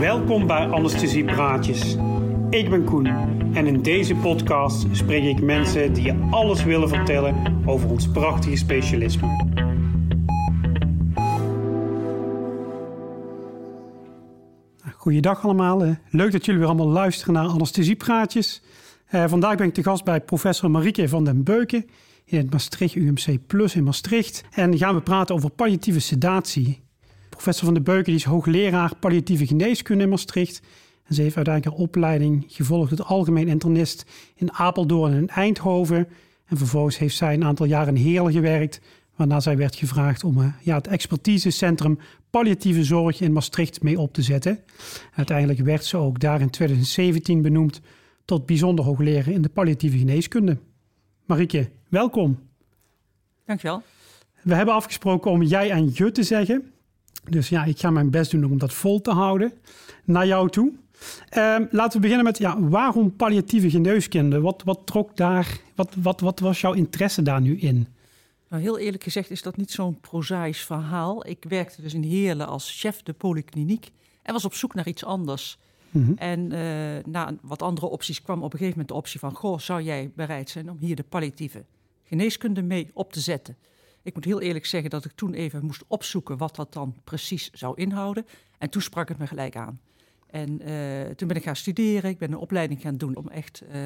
Welkom bij Anesthesie Praatjes. Ik ben Koen en in deze podcast spreek ik mensen die je alles willen vertellen over ons prachtige specialisme. Goeiedag allemaal. eh, Leuk dat jullie weer allemaal luisteren naar Anesthesiepraatjes. Eh, vandaag ben ik te gast bij professor Marieke van den Beuken in het Maastricht UMC Plus in Maastricht. En gaan we praten over palliatieve sedatie. Professor van den Beuken die is hoogleraar palliatieve geneeskunde in Maastricht. En ze heeft uiteindelijk haar opleiding gevolgd tot algemeen internist in Apeldoorn en Eindhoven. En vervolgens heeft zij een aantal jaren in Heerlen gewerkt, waarna zij werd gevraagd om eh, ja, het expertisecentrum palliatieve zorg in Maastricht mee op te zetten. Uiteindelijk werd ze ook daar in 2017 benoemd tot bijzonder hoogleraar in de palliatieve geneeskunde. Marieke, welkom. Dankjewel. We hebben afgesproken om jij en je te zeggen. Dus ja, ik ga mijn best doen om dat vol te houden naar jou toe. Ehm, laten we beginnen met ja, waarom palliatieve geneeskunde? Wat, wat trok daar, wat, wat, wat was jouw interesse daar nu in? Nou, heel eerlijk gezegd is dat niet zo'n prozaïsch verhaal. Ik werkte dus in Heerlen als chef de polykliniek en was op zoek naar iets anders. Mhm. En eh, na wat andere opties kwam op een gegeven moment de optie van... goh, zou jij bereid zijn om hier de palliatieve geneeskunde mee op te zetten? Ik moet heel eerlijk zeggen dat ik toen even moest opzoeken wat dat dan precies zou inhouden. En toen sprak het me gelijk aan. En eh, toen ben ik gaan studeren. Ik ben een opleiding gaan doen om echt eh,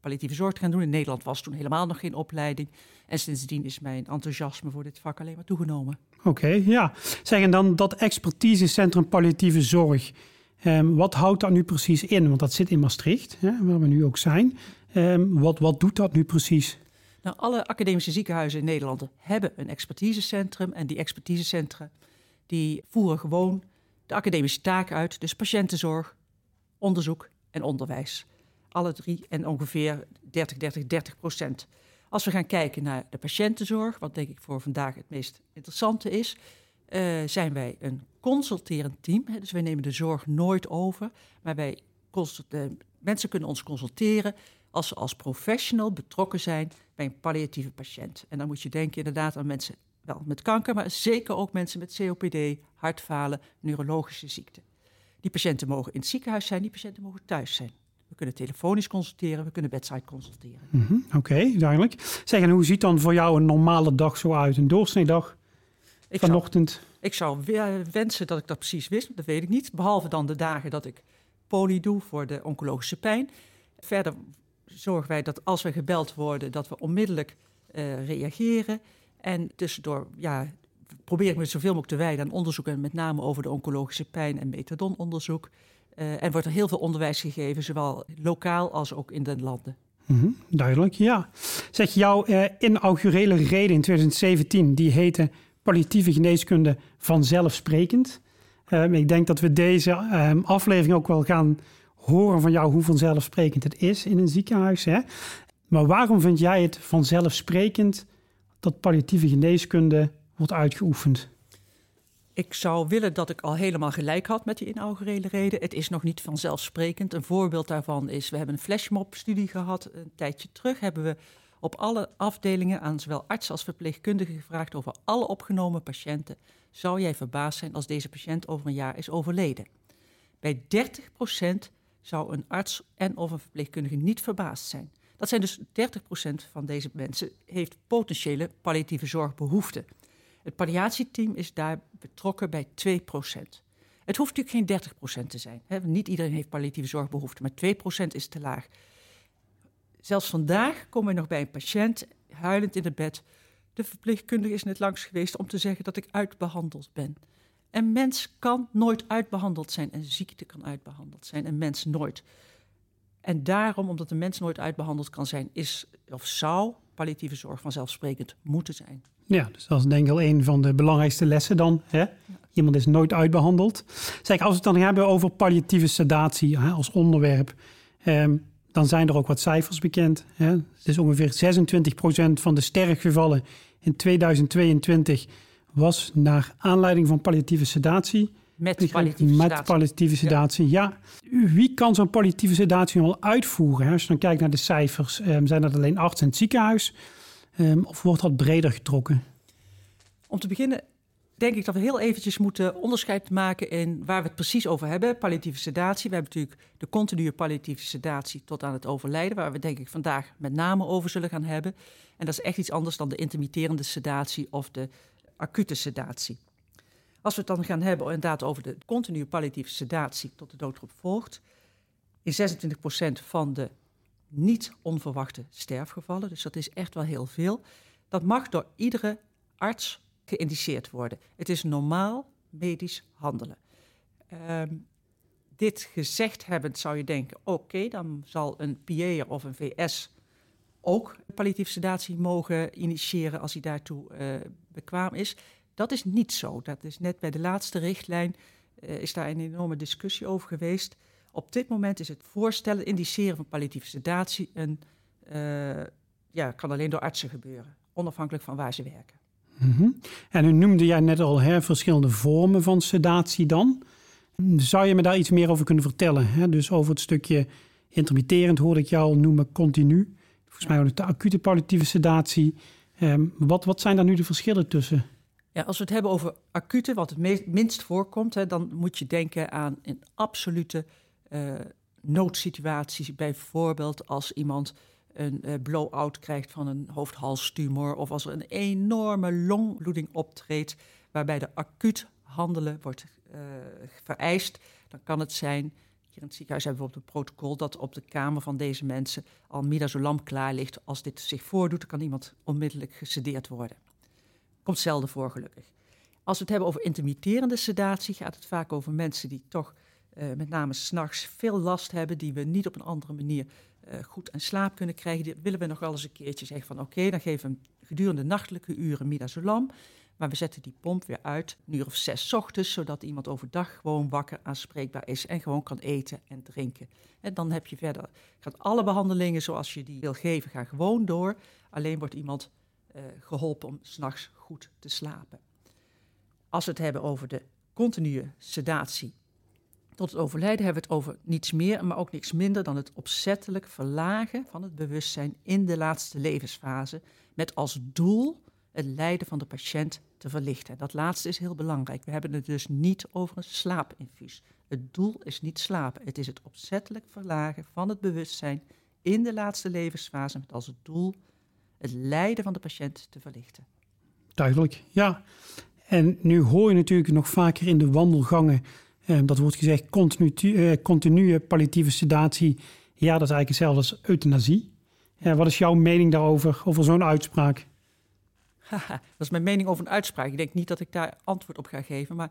palliatieve zorg te gaan doen. In Nederland was toen helemaal nog geen opleiding. En sindsdien is mijn enthousiasme voor dit vak alleen maar toegenomen. Oké, ja. Zeg, en dan dat expertisecentrum palliatieve zorg. Ehm, wat houdt dat nu precies in? Want dat zit in Maastricht, hè, waar we nu ook zijn. Ehm, wat, wat doet dat nu precies? Nou, alle academische ziekenhuizen in Nederland hebben een expertisecentrum. En die expertisecentra die voeren gewoon de academische taak uit. Dus patiëntenzorg, onderzoek en onderwijs. Alle drie en ongeveer 30, 30, 30 procent. Als we gaan kijken naar de patiëntenzorg, wat denk ik voor vandaag het meest interessante is, eh, zijn wij een consulterend team. Dus wij nemen de zorg nooit over, maar wij mensen kunnen ons consulteren als ze als professional betrokken zijn bij een palliatieve patiënt. En dan moet je denken inderdaad aan mensen wel met kanker, maar zeker ook mensen met COPD, hartfalen, neurologische ziekten. Die patiënten mogen in het ziekenhuis zijn, die patiënten mogen thuis zijn. We kunnen telefonisch consulteren, we kunnen bedside consulteren. Mhm, Oké, duidelijk. Zeg, en hoe ziet dan voor jou een normale dag zo uit? Een doorsneedag Ik zou, vanochtend? ik zou we- wensen dat ik dat precies wist, maar dat weet ik niet. Behalve dan de dagen dat ik poli doe voor de oncologische pijn. Verder zorgen wij dat als we gebeld worden, dat we onmiddellijk eh, reageren. En tussendoor ja, probeer ik me zoveel mogelijk te wijden aan onderzoek... en met name over de oncologische pijn en methadononderzoek. Eh, en wordt er heel veel onderwijs gegeven, zowel lokaal als ook in de landen. Mhm, duidelijk, ja. Zeg, jouw eh, inaugurele reden in 2017, die heette palliatieve geneeskunde vanzelfsprekend. Ehm, ik denk dat we deze ehm, aflevering ook wel gaan horen van jou hoe vanzelfsprekend het is in een ziekenhuis. Hè? Maar waarom vind jij het vanzelfsprekend dat palliatieve geneeskunde wordt uitgeoefend? Ik zou willen dat ik al helemaal gelijk had met die inaugurele reden. Het is nog niet vanzelfsprekend. Een voorbeeld daarvan is, we hebben een flashmob-studie gehad. Een tijdje terug hebben we op alle afdelingen aan zowel arts als verpleegkundigen gevraagd over alle opgenomen patiënten. Zou jij verbaasd zijn als deze patiënt over een jaar is overleden? Bij 30% zou een arts en of een verpleegkundige niet verbaasd zijn. Dat zijn dus 30% van deze mensen heeft potentiële palliatieve zorgbehoeften. Het palliatieteam is daar betrokken bij 2%. Het hoeft natuurlijk geen 30% te zijn. Hè? Niet iedereen heeft palliatieve zorgbehoeften, maar 2% is te laag. Zelfs vandaag komen we nog bij een patiënt, huilend in het bed. De verpleegkundige is net langs geweest om te zeggen dat ik uitbehandeld ben. Een mens kan nooit uitbehandeld zijn. Een ziekte kan uitbehandeld zijn. Een mens nooit. En daarom, omdat een mens nooit uitbehandeld kan zijn, is of zou palliatieve zorg vanzelfsprekend moeten zijn. Ja, dus dat is denk ik al een van de belangrijkste lessen dan. Hè? Iemand is nooit uitbehandeld. Zeg, als we het dan hebben over palliatieve sedatie hè, als onderwerp, ehm, dan zijn er ook wat cijfers bekend. Hè? Is ongeveer 26% van de sterfgevallen in 2022 was naar aanleiding van palliatieve sedatie. Met palliatieve Met sedatie. palliatieve sedatie, ja. Wie kan zo'n palliatieve sedatie wel uitvoeren? hè? Als je dan kijkt naar de cijfers, ehm, zijn dat alleen artsen in het ziekenhuis? Ehm, of wordt dat breder getrokken? Om te beginnen denk ik dat we heel eventjes moeten onderscheid maken in waar we het precies over hebben. Palliatieve sedatie. We hebben natuurlijk de continue palliatieve sedatie tot aan het overlijden, waar we denk ik vandaag met name over zullen gaan hebben. En dat is echt iets anders dan de intermitterende sedatie of de acute sedatie. Als we het dan gaan hebben inderdaad over de continue palliatieve sedatie tot de doodgroep volgt, in 26% van de niet onverwachte sterfgevallen, dus dat is echt wel heel veel, dat mag door iedere arts geïndiceerd worden. Het is normaal medisch handelen. Um, dit gezegd hebbend zou je denken, oké, dan zal een PA of een VS ook palliatieve sedatie mogen initiëren als hij daartoe uh, bekwaam is. Dat is niet zo. Dat is net bij de laatste richtlijn uh, is daar een enorme discussie over geweest. Op dit moment is het voorstellen, indiceren van palliatieve sedatie, een, uh, ja, kan alleen door artsen gebeuren, onafhankelijk van waar ze werken. -hmm. En u noemde jij net al hè, verschillende vormen van sedatie dan. Zou je me daar iets meer over kunnen vertellen? Hè? Dus over het stukje intermitterend hoorde ik jou noemen, continu. Volgens mij de acute palliatieve sedatie. Um, wat, wat zijn daar nu de verschillen tussen? Ja, als we het hebben over acute, wat het meest, minst voorkomt, hè, dan moet je denken aan een absolute uh, noodsituatie. Bijvoorbeeld als iemand een uh, blow-out krijgt van een hoofdhalstumor of als er een enorme longbloeding optreedt waarbij de acuut handelen wordt uh, vereist, dan kan het zijn, in het ziekenhuis hebben we op het protocol, dat op de kamer van deze mensen al midazolam klaar ligt. Als dit zich voordoet, kan iemand onmiddellijk gesedeerd worden. Komt zelden voor, gelukkig. Als we het hebben over intermitterende sedatie, gaat het vaak over mensen die toch uh, met name s'nachts veel last hebben, die we niet op een andere manier uh, goed aan slaap kunnen krijgen. Die willen we nog wel eens een keertje zeggen van oké, dan geven we gedurende nachtelijke uren midazolam. Maar we zetten die pomp weer uit, een uur of zes ochtends, zodat iemand overdag gewoon wakker aanspreekbaar is en gewoon kan eten en drinken. En dan heb je verder, gaat alle behandelingen zoals je die wil geven, gaan gewoon door. Alleen wordt iemand uh, geholpen om s'nachts goed te slapen. Als we het hebben over de continue sedatie tot het overlijden hebben we het over niets meer, maar ook niks minder dan het opzettelijk verlagen van het bewustzijn in de laatste levensfase, met als doel het lijden van de patiënt te verlichten. Dat laatste is heel belangrijk. We hebben het dus niet over een slaapinfuus. Het doel is niet slapen. Het is het opzettelijk verlagen van het bewustzijn in de laatste levensfase met als doel het lijden van de patiënt te verlichten. Duidelijk, ja. En nu hoor je natuurlijk nog vaker in de wandelgangen Ehm, dat wordt gezegd continu, uh, continue palliatieve sedatie. Ja, dat is eigenlijk hetzelfde als euthanasie. wat is jouw mening daarover, over zo'n uitspraak? Dat is mijn mening over een uitspraak. Ik denk niet dat ik daar antwoord op ga geven. Maar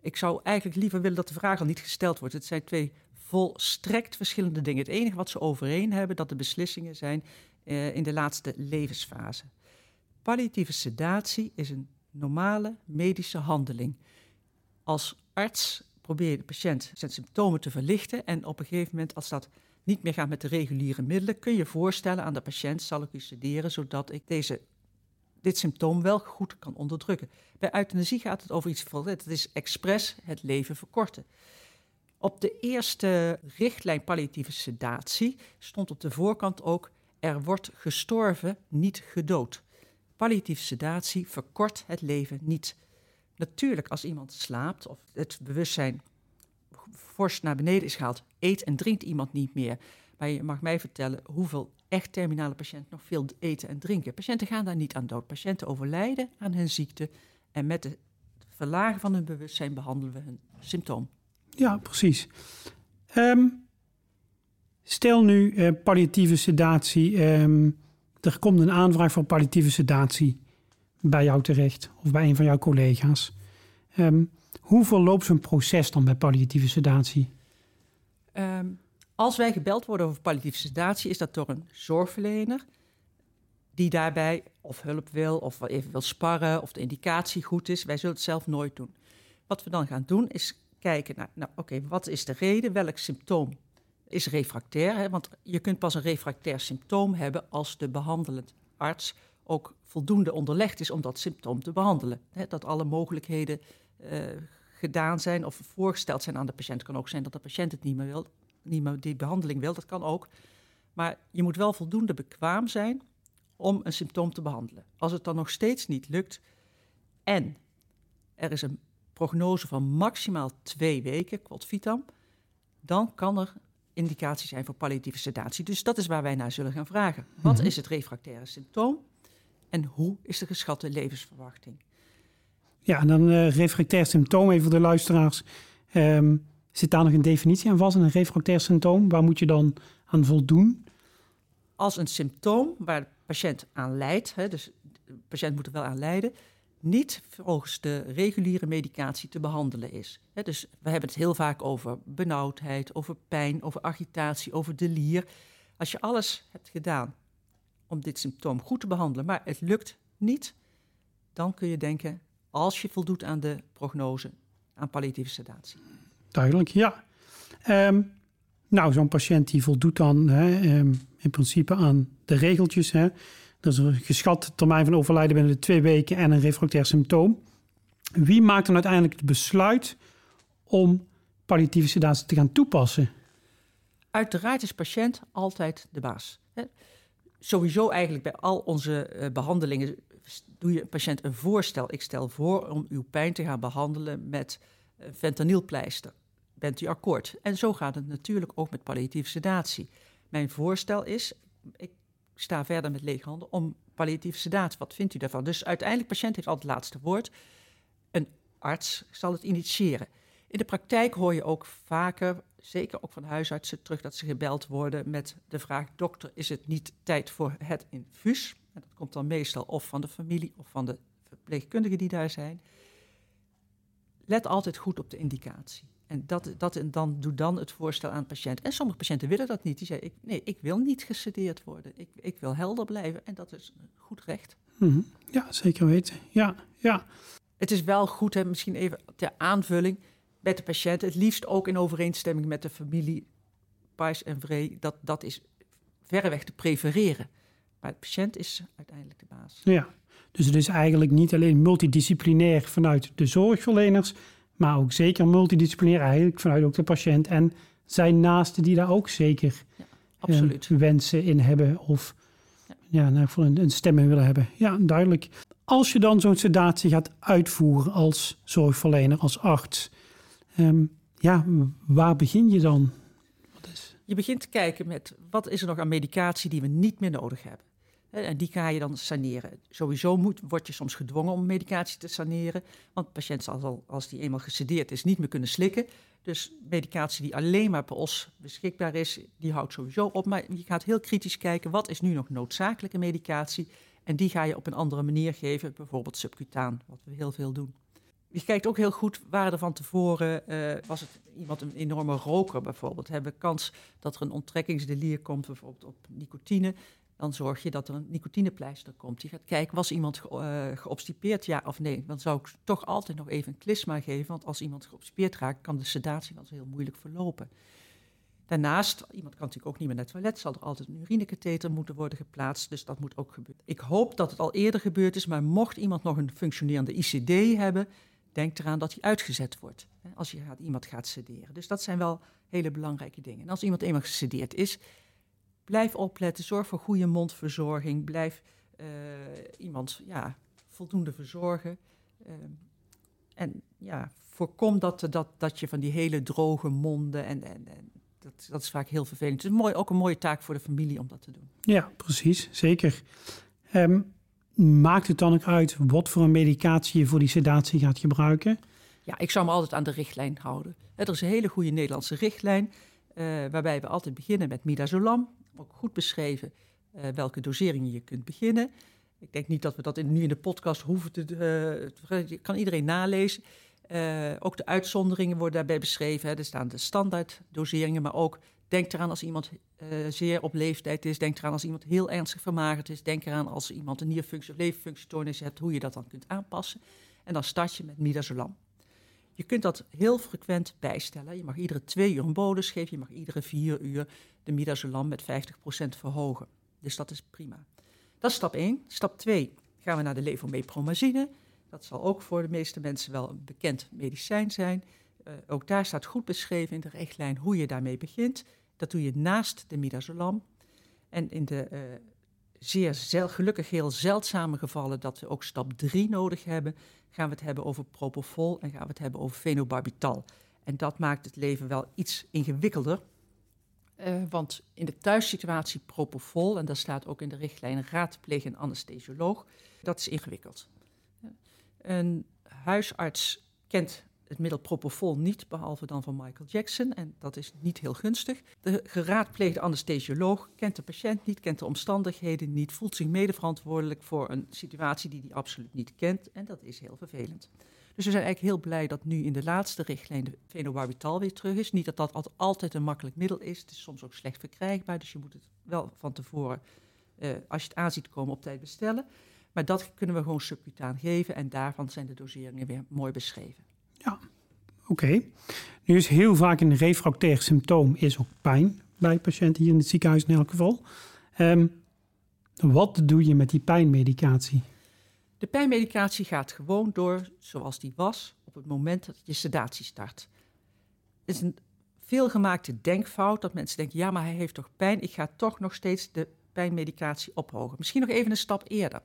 ik zou eigenlijk liever willen dat de vraag al niet gesteld wordt. Het zijn twee volstrekt verschillende dingen. Het enige wat ze overeen hebben, dat de beslissingen zijn uh, in de laatste levensfase. Palliatieve sedatie is een normale medische handeling. Als arts probeer je de patiënt zijn symptomen te verlichten. En op een gegeven moment, als dat niet meer gaat met de reguliere middelen, kun je voorstellen aan de patiënt: zal ik u sederen zodat ik deze, dit symptoom wel goed kan onderdrukken. Bij euthanasie gaat het over iets van: het is expres het leven verkorten. Op de eerste richtlijn palliatieve sedatie stond op de voorkant ook: er wordt gestorven, niet gedood. Palliatieve sedatie verkort het leven niet. Natuurlijk, als iemand slaapt of het bewustzijn fors naar beneden is gehaald, eet en drinkt iemand niet meer. Maar je mag mij vertellen hoeveel echt terminale patiënten nog veel eten en drinken. Patiënten gaan daar niet aan dood. Patiënten overlijden aan hun ziekte en met het verlagen van hun bewustzijn behandelen we hun symptoom. Ja, precies. Um, stel nu uh, palliatieve sedatie. Um, er komt een aanvraag voor palliatieve sedatie bij jou terecht of bij een van jouw collega's. Um, hoe verloopt zo'n proces dan bij palliatieve sedatie? Um, als wij gebeld worden over palliatieve sedatie, is dat door een zorgverlener die daarbij of hulp wil of even wil sparren of de indicatie goed is. Wij zullen het zelf nooit doen. Wat we dan gaan doen is kijken naar, nou oké, wat is de reden, welk symptoom is refractair? Hè? Want je kunt pas een refractair symptoom hebben als de behandelend arts ook voldoende onderlegd is om dat symptoom te behandelen. dat alle mogelijkheden uh, gedaan zijn of voorgesteld zijn aan de patiënt. Kan ook zijn dat de patiënt het niet meer wil, meer die behandeling wil, dat kan ook. Maar je moet wel voldoende bekwaam zijn om een symptoom te behandelen. Als het dan nog steeds niet lukt en er is een prognose van maximaal twee weken, quod vitam, dan kan er indicatie zijn voor palliatieve sedatie. Dus dat is waar wij naar zullen gaan vragen. Wat Mhm. is het refractaire symptoom en hoe is de geschatte levensverwachting? Ja, en dan eh refractair symptoom, even voor de luisteraars. Ehm, zit daar nog een definitie aan vast? Een refractair symptoom, waar moet je dan aan voldoen? Als een symptoom waar de patiënt aan lijdt, hè, dus de patiënt moet er wel aan lijden, niet volgens de reguliere medicatie te behandelen is. Dus we hebben het heel vaak over benauwdheid, over pijn, over agitatie, over delier. Als je alles hebt gedaan om dit symptoom goed te behandelen, maar het lukt niet, dan kun je denken, als je voldoet aan de prognose, aan palliatieve sedatie. Duidelijk, ja. Ehm, nou, zo'n patiënt die voldoet dan hè, ehm, in principe aan de regeltjes. Hè. Er is een geschat termijn van overlijden binnen de twee weken en een refractair symptoom. Wie maakt dan uiteindelijk het besluit om palliatieve sedatie te gaan toepassen? Uiteraard is patiënt altijd de baas. Hè. Sowieso eigenlijk bij al onze eh, behandelingen doe je een patiënt een voorstel. Ik stel voor om uw pijn te gaan behandelen met fentanylpleister. Bent u akkoord? En zo gaat het natuurlijk ook met palliatieve sedatie. Mijn voorstel is, ik sta verder met lege handen, om palliatieve sedatie. Wat vindt u daarvan? Dus uiteindelijk, patiënt heeft altijd het laatste woord. Een arts zal het initiëren. In de praktijk hoor je ook vaker, zeker ook van huisartsen, terug dat ze gebeld worden met de vraag: dokter, is het niet tijd voor het infuus? Dat komt dan meestal of van de familie of van de verpleegkundigen die daar zijn. Let altijd goed op de indicatie. En dat, dat, en dan doe dan het voorstel aan de patiënt. En sommige patiënten willen dat niet. Die zeggen, ik, nee, ik wil niet gesedeerd worden. Ik, ik wil helder blijven. En dat is goed recht. Mm -hmm. Ja, zeker weten. Ja, ja. Het is wel goed, hè, misschien even ter aanvulling met de patiënt. Het liefst ook in overeenstemming met de familie, pais en vree. Dat, dat is verreweg te prefereren. Maar de patiënt is uiteindelijk de baas. Ja, dus het is eigenlijk niet alleen multidisciplinair vanuit de zorgverleners, maar ook zeker multidisciplinair eigenlijk vanuit ook de patiënt en zijn naasten die daar ook zeker ja, absoluut. Eh, wensen in hebben of ja. ja nou, voor een, een stem in willen hebben. Ja, duidelijk. Als je dan zo'n sedatie gaat uitvoeren als zorgverlener, als arts, um, ja, waar begin je dan? Is... Je begint te kijken met wat is er nog aan medicatie die we niet meer nodig hebben. En die ga je dan saneren. Sowieso moet, word je soms gedwongen om medicatie te saneren. Want de patiënt zal, als die eenmaal gesedeerd is, niet meer kunnen slikken. Dus medicatie die alleen maar per os beschikbaar is, die houdt sowieso op. Maar je gaat heel kritisch kijken, wat is nu nog noodzakelijke medicatie? En die ga je op een andere manier geven, bijvoorbeeld subcutaan, wat we heel veel doen. Je kijkt ook heel goed, waren er van tevoren, uh, was het iemand een enorme roker bijvoorbeeld, hebben kans dat er een onttrekkingsdelier komt, bijvoorbeeld op nicotine dan zorg je dat er een nicotinepleister komt. Je gaat kijken, was iemand ge geobstipeerd, ja of nee? Dan zou ik toch altijd nog even een klisma geven, want als iemand geobstipeerd raakt, kan de sedatie wel heel moeilijk verlopen. Daarnaast, iemand kan natuurlijk ook niet meer naar het toilet, zal er altijd een urinekatheter moeten worden geplaatst, dus dat moet ook gebeuren. Ik hoop dat het al eerder gebeurd is, maar mocht iemand nog een functionerende ICD hebben, denk eraan dat hij uitgezet wordt, hè, als je gaat, iemand gaat sederen. Dus dat zijn wel hele belangrijke dingen. En als iemand eenmaal gesedeerd is, Blijf opletten, zorg voor goede mondverzorging. Blijf uh, iemand ja, voldoende verzorgen. Uh, en ja, voorkom dat, dat, dat je van die hele droge monden. En, en, en dat, dat is vaak heel vervelend. Het is mooi, ook een mooie taak voor de familie om dat te doen. Ja, precies, zeker. Um, maakt het dan ook uit wat voor een medicatie je voor die sedatie gaat gebruiken? Ja, ik zou me altijd aan de richtlijn houden. Er is een hele goede Nederlandse richtlijn. Uh, waarbij we altijd beginnen met midazolam ook goed beschreven uh, welke doseringen je kunt beginnen. Ik denk niet dat we dat in, nu in de podcast hoeven te... Uh, kan iedereen nalezen. Uh, ook de uitzonderingen worden daarbij beschreven. Hè. Er staan de standaard doseringen, maar ook denk eraan als iemand zeer op leeftijd is. Denk eraan als iemand heel ernstig vermagerd is. Denk eraan als iemand een nierfunctie of leverfunctiestoornis hebt, hoe je dat dan kunt aanpassen. En dan start je met midazolam. Je kunt dat heel frequent bijstellen. Je mag iedere twee uur een bolus geven. Je mag iedere vier uur de midazolam met 50% verhogen. Dus dat is prima. Dat is stap 1. Stap 2 gaan we naar de levomepromazine. Dat zal ook voor de meeste mensen wel een bekend medicijn zijn. Uh, ook daar staat goed beschreven in de richtlijn hoe je daarmee begint. Dat doe je naast de midazolam. En in de uh, zeer gelukkig heel zeldzame gevallen dat we ook stap 3 nodig hebben, gaan we het hebben over propofol en gaan we het hebben over fenobarbital. En dat maakt het leven wel iets ingewikkelder. Uh, want in de thuissituatie propofol, en dat staat ook in de richtlijn raadpleeg een anesthesioloog, dat is ingewikkeld. Een huisarts kent het middel propofol niet, behalve dan van Michael Jackson. En dat is niet heel gunstig. De geraadpleegde anesthesioloog kent de patiënt niet, kent de omstandigheden niet, voelt zich medeverantwoordelijk voor een situatie die hij absoluut niet kent. En dat is heel vervelend. Dus we zijn eigenlijk heel blij dat nu in de laatste richtlijn de fenobarbital weer terug is. Niet dat dat altijd een makkelijk middel is. Het is soms ook slecht verkrijgbaar, dus je moet het wel van tevoren, uh, als je het aanziet komen, op tijd bestellen. Maar dat kunnen we gewoon subcutaan geven en daarvan zijn de doseringen weer mooi beschreven. Ja, oké. Nu is heel vaak een refractair symptoom is ook pijn bij patiënten hier in het ziekenhuis in elk geval. Um, wat doe je met die pijnmedicatie? De pijnmedicatie gaat gewoon door zoals die was op het moment dat je sedatie start. Het is een veelgemaakte denkfout dat mensen denken: ja, maar hij heeft toch pijn, ik ga toch nog steeds de pijnmedicatie ophogen. Misschien nog even een stap eerder.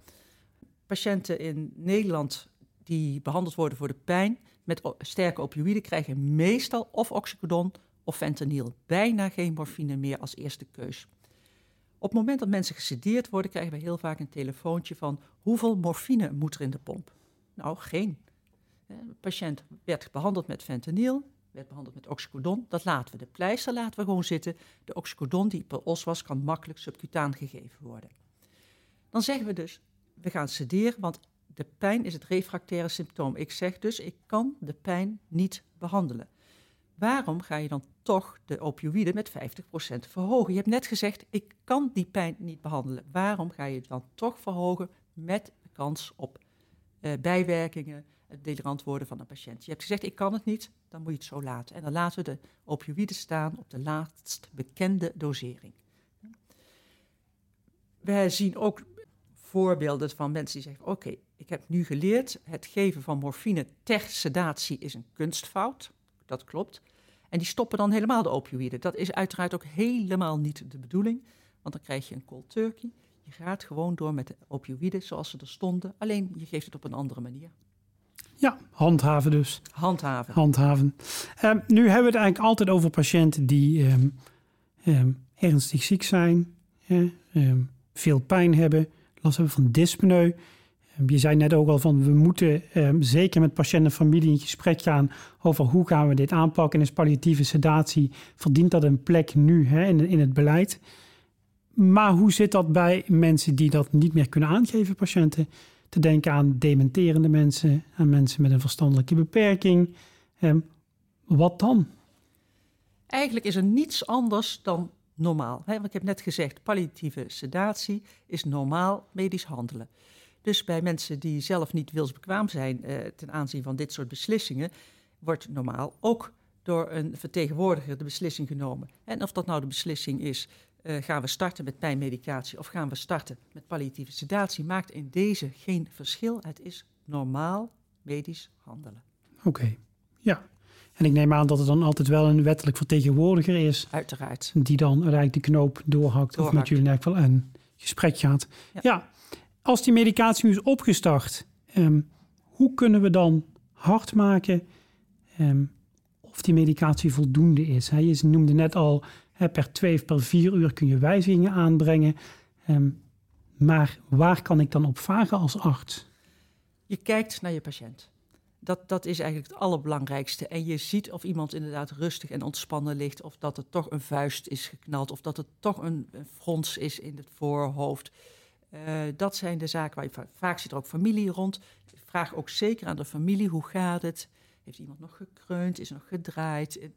Patiënten in Nederland die behandeld worden voor de pijn met sterke opioïden krijgen meestal of oxycodon of fentanyl. Bijna geen morfine meer als eerste keus. Op het moment dat mensen gesedeerd worden, krijgen we heel vaak een telefoontje van hoeveel morfine moet er in de pomp? Nou, geen. De patiënt werd behandeld met fentanyl, werd behandeld met oxycodon. Dat laten we. De pleister laten we gewoon zitten. De oxycodon die per os was, kan makkelijk subcutaan gegeven worden. Dan zeggen we dus, we gaan sederen, want de pijn is het refractaire symptoom. Ik zeg dus, ik kan de pijn niet behandelen. Waarom ga je dan toch de opioïden met 50% verhogen? Je hebt net gezegd, ik kan die pijn niet behandelen. Waarom ga je het dan toch verhogen met de kans op uh, bijwerkingen, het delirant worden van een patiënt? Je hebt gezegd, ik kan het niet, dan moet je het zo laten. En dan laten we de opioïden staan op de laatst bekende dosering. Wij zien ook voorbeelden van mensen die zeggen: Oké, ik heb nu geleerd, het geven van morfine ter sedatie is een kunstfout. Dat klopt. En die stoppen dan helemaal de opioïden. Dat is uiteraard ook helemaal niet de bedoeling, want dan krijg je een cold turkey. Je gaat gewoon door met de opioïden zoals ze er stonden, alleen je geeft het op een andere manier. Ja, handhaven dus. Handhaven. Handhaven. Uh, nu hebben we het eigenlijk altijd over patiënten die um, um, ernstig ziek zijn, um, veel pijn hebben, last hebben van dyspneu. Ehm, je zei net ook al van we moeten um, zeker met patiënt en familie in gesprek gaan over hoe gaan we dit aanpakken. En is palliatieve sedatie, verdient dat een plek nu hè, in, in het beleid? Maar hoe zit dat bij mensen die dat niet meer kunnen aangeven, patiënten? Te denken aan dementerende mensen, aan mensen met een verstandelijke beperking. Um, wat dan? Eigenlijk is er niets anders dan normaal. Want ik heb net gezegd, palliatieve sedatie is normaal medisch handelen. Dus bij mensen die zelf niet wilsbekwaam zijn eh, ten aanzien van dit soort beslissingen, wordt normaal ook door een vertegenwoordiger de beslissing genomen. En of dat nou de beslissing is, uh, gaan we starten met pijnmedicatie of gaan we starten met palliatieve sedatie, maakt in deze geen verschil. Het is normaal medisch handelen. Oké, ja. En ik neem aan dat er dan altijd wel een wettelijk vertegenwoordiger is. Uiteraard. Die dan uiteindelijk de knoop doorhakt, of met jullie in geval een gesprek gaat. Ja, als die medicatie nu is opgestart, um, hoe kunnen we dan hard maken um, of die medicatie voldoende is? He, je noemde net al, he, per twee of per vier uur kun je wijzigingen aanbrengen. Um, maar waar kan ik dan op vragen als arts? Je kijkt naar je patiënt. Dat, dat is eigenlijk het allerbelangrijkste. En je ziet of iemand inderdaad rustig en ontspannen ligt, of dat er toch een vuist is geknald, of dat er toch een, een frons is in het voorhoofd. Uh, dat zijn de zaken waar je vaak zit er ook familie rond. Vraag ook zeker aan de familie hoe gaat het? Heeft iemand nog gekreund? Is er nog gedraaid?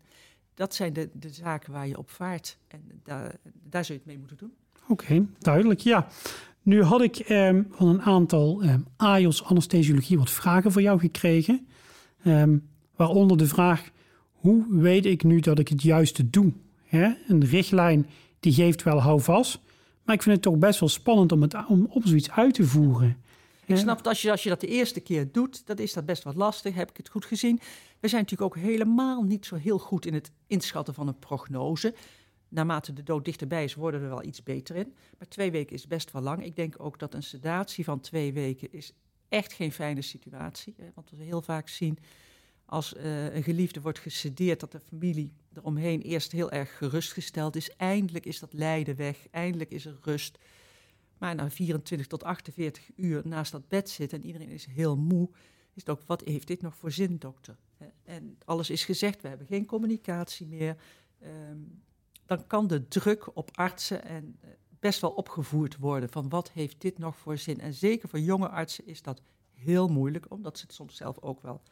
Dat zijn de, de zaken waar je op vaart. En daar, daar zul je het mee moeten doen. Oké, duidelijk. Ja. Nu had ik eh, van een aantal eh, anesthesiologie wat vragen voor jou gekregen. Eh, waaronder de vraag, hoe weet ik nu dat ik het juiste doe? Een richtlijn die geeft wel houvast, maar ik vind het toch best wel spannend om, het, om op zoiets uit te voeren. Ik snap dat als je, als je dat de eerste keer doet, dat is dat best wat lastig. Heb ik het goed gezien? We zijn natuurlijk ook helemaal niet zo heel goed in het inschatten van een prognose. naarmate de dood dichterbij is, worden we er wel iets beter in. Maar twee weken is best wel lang. Ik denk ook dat een sedatie van twee weken is echt geen fijne situatie. Hè, want we heel vaak zien als uh, een geliefde wordt gesedeerd, dat de familie eromheen eerst heel erg gerustgesteld is. Eindelijk is dat lijden weg, eindelijk is er rust. Maar na 24 tot 48 uur naast dat bed zitten en iedereen is heel moe, is het ook, wat heeft dit nog voor zin, dokter? En alles is gezegd, we hebben geen communicatie meer. Um, dan kan de druk op artsen en eh, best wel opgevoerd worden van wat heeft dit nog voor zin. En zeker voor jonge artsen is dat heel moeilijk, omdat ze het soms zelf ook wel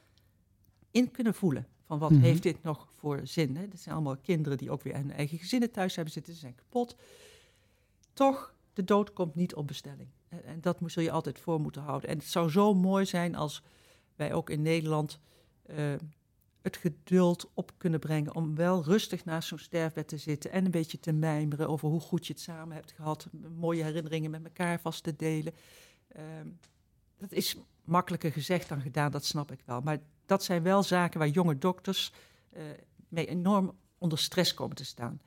in kunnen voelen. Van wat mhm. heeft dit nog voor zin? Hè? Dat zijn allemaal kinderen die ook weer hun eigen gezinnen thuis hebben zitten, ze zijn kapot. Toch, de dood komt niet op bestelling. En dat zul je altijd voor moeten houden. En het zou zo mooi zijn als wij ook in Nederland uh, het geduld op kunnen brengen om wel rustig naast zo'n sterfbed te zitten en een beetje te mijmeren over hoe goed je het samen hebt gehad, mooie herinneringen met elkaar vast te delen. Ehm, dat is makkelijker gezegd dan gedaan, dat snap ik wel. Maar dat zijn wel zaken waar jonge dokters uh, mee enorm onder stress komen te staan.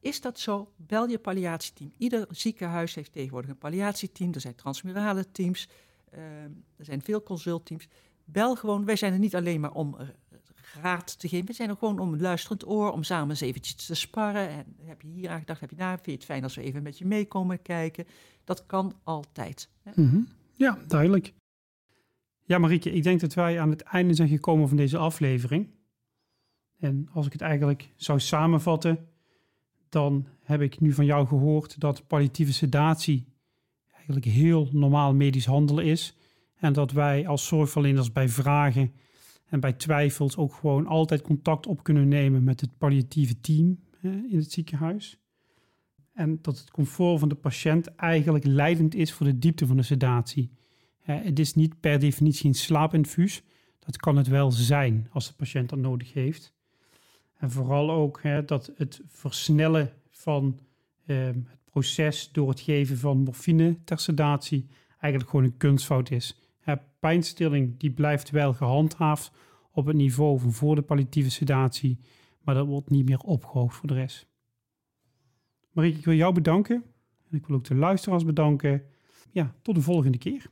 Is dat zo? Bel je palliatieteam. Ieder ziekenhuis heeft tegenwoordig een palliatieteam. Er zijn transmurale teams. Uh, er zijn veel consultteams. Bel gewoon. Wij zijn er niet alleen maar om raad te geven. We zijn er gewoon om een luisterend oor, om samen eens eventjes te sparren. En heb je hier aan gedacht, heb je daar, vind je het fijn als we even met je meekomen kijken? Dat kan altijd. Mm Ja, duidelijk. Ja, Marieke, ik denk dat wij aan het einde zijn gekomen van deze aflevering. En als ik het eigenlijk zou samenvatten, dan heb ik nu van jou gehoord dat palliatieve sedatie eigenlijk heel normaal medisch handelen is. En dat wij als zorgverleners bij vragen en bij twijfels ook gewoon altijd contact op kunnen nemen met het palliatieve team in het ziekenhuis. En dat het comfort van de patiënt eigenlijk leidend is voor de diepte van de sedatie. Het is niet per definitie een slaapinfuus. Dat kan het wel zijn als de patiënt dat nodig heeft. En vooral ook dat het versnellen van ehm, het proces door het geven van morfine ter sedatie eigenlijk gewoon een kunstfout is pijnstilling die blijft wel gehandhaafd op het niveau van voor de palliatieve sedatie, maar dat wordt niet meer opgehoogd voor de rest. Marieke, ik wil jou bedanken en ik wil ook de luisteraars bedanken. Ja, tot de volgende keer.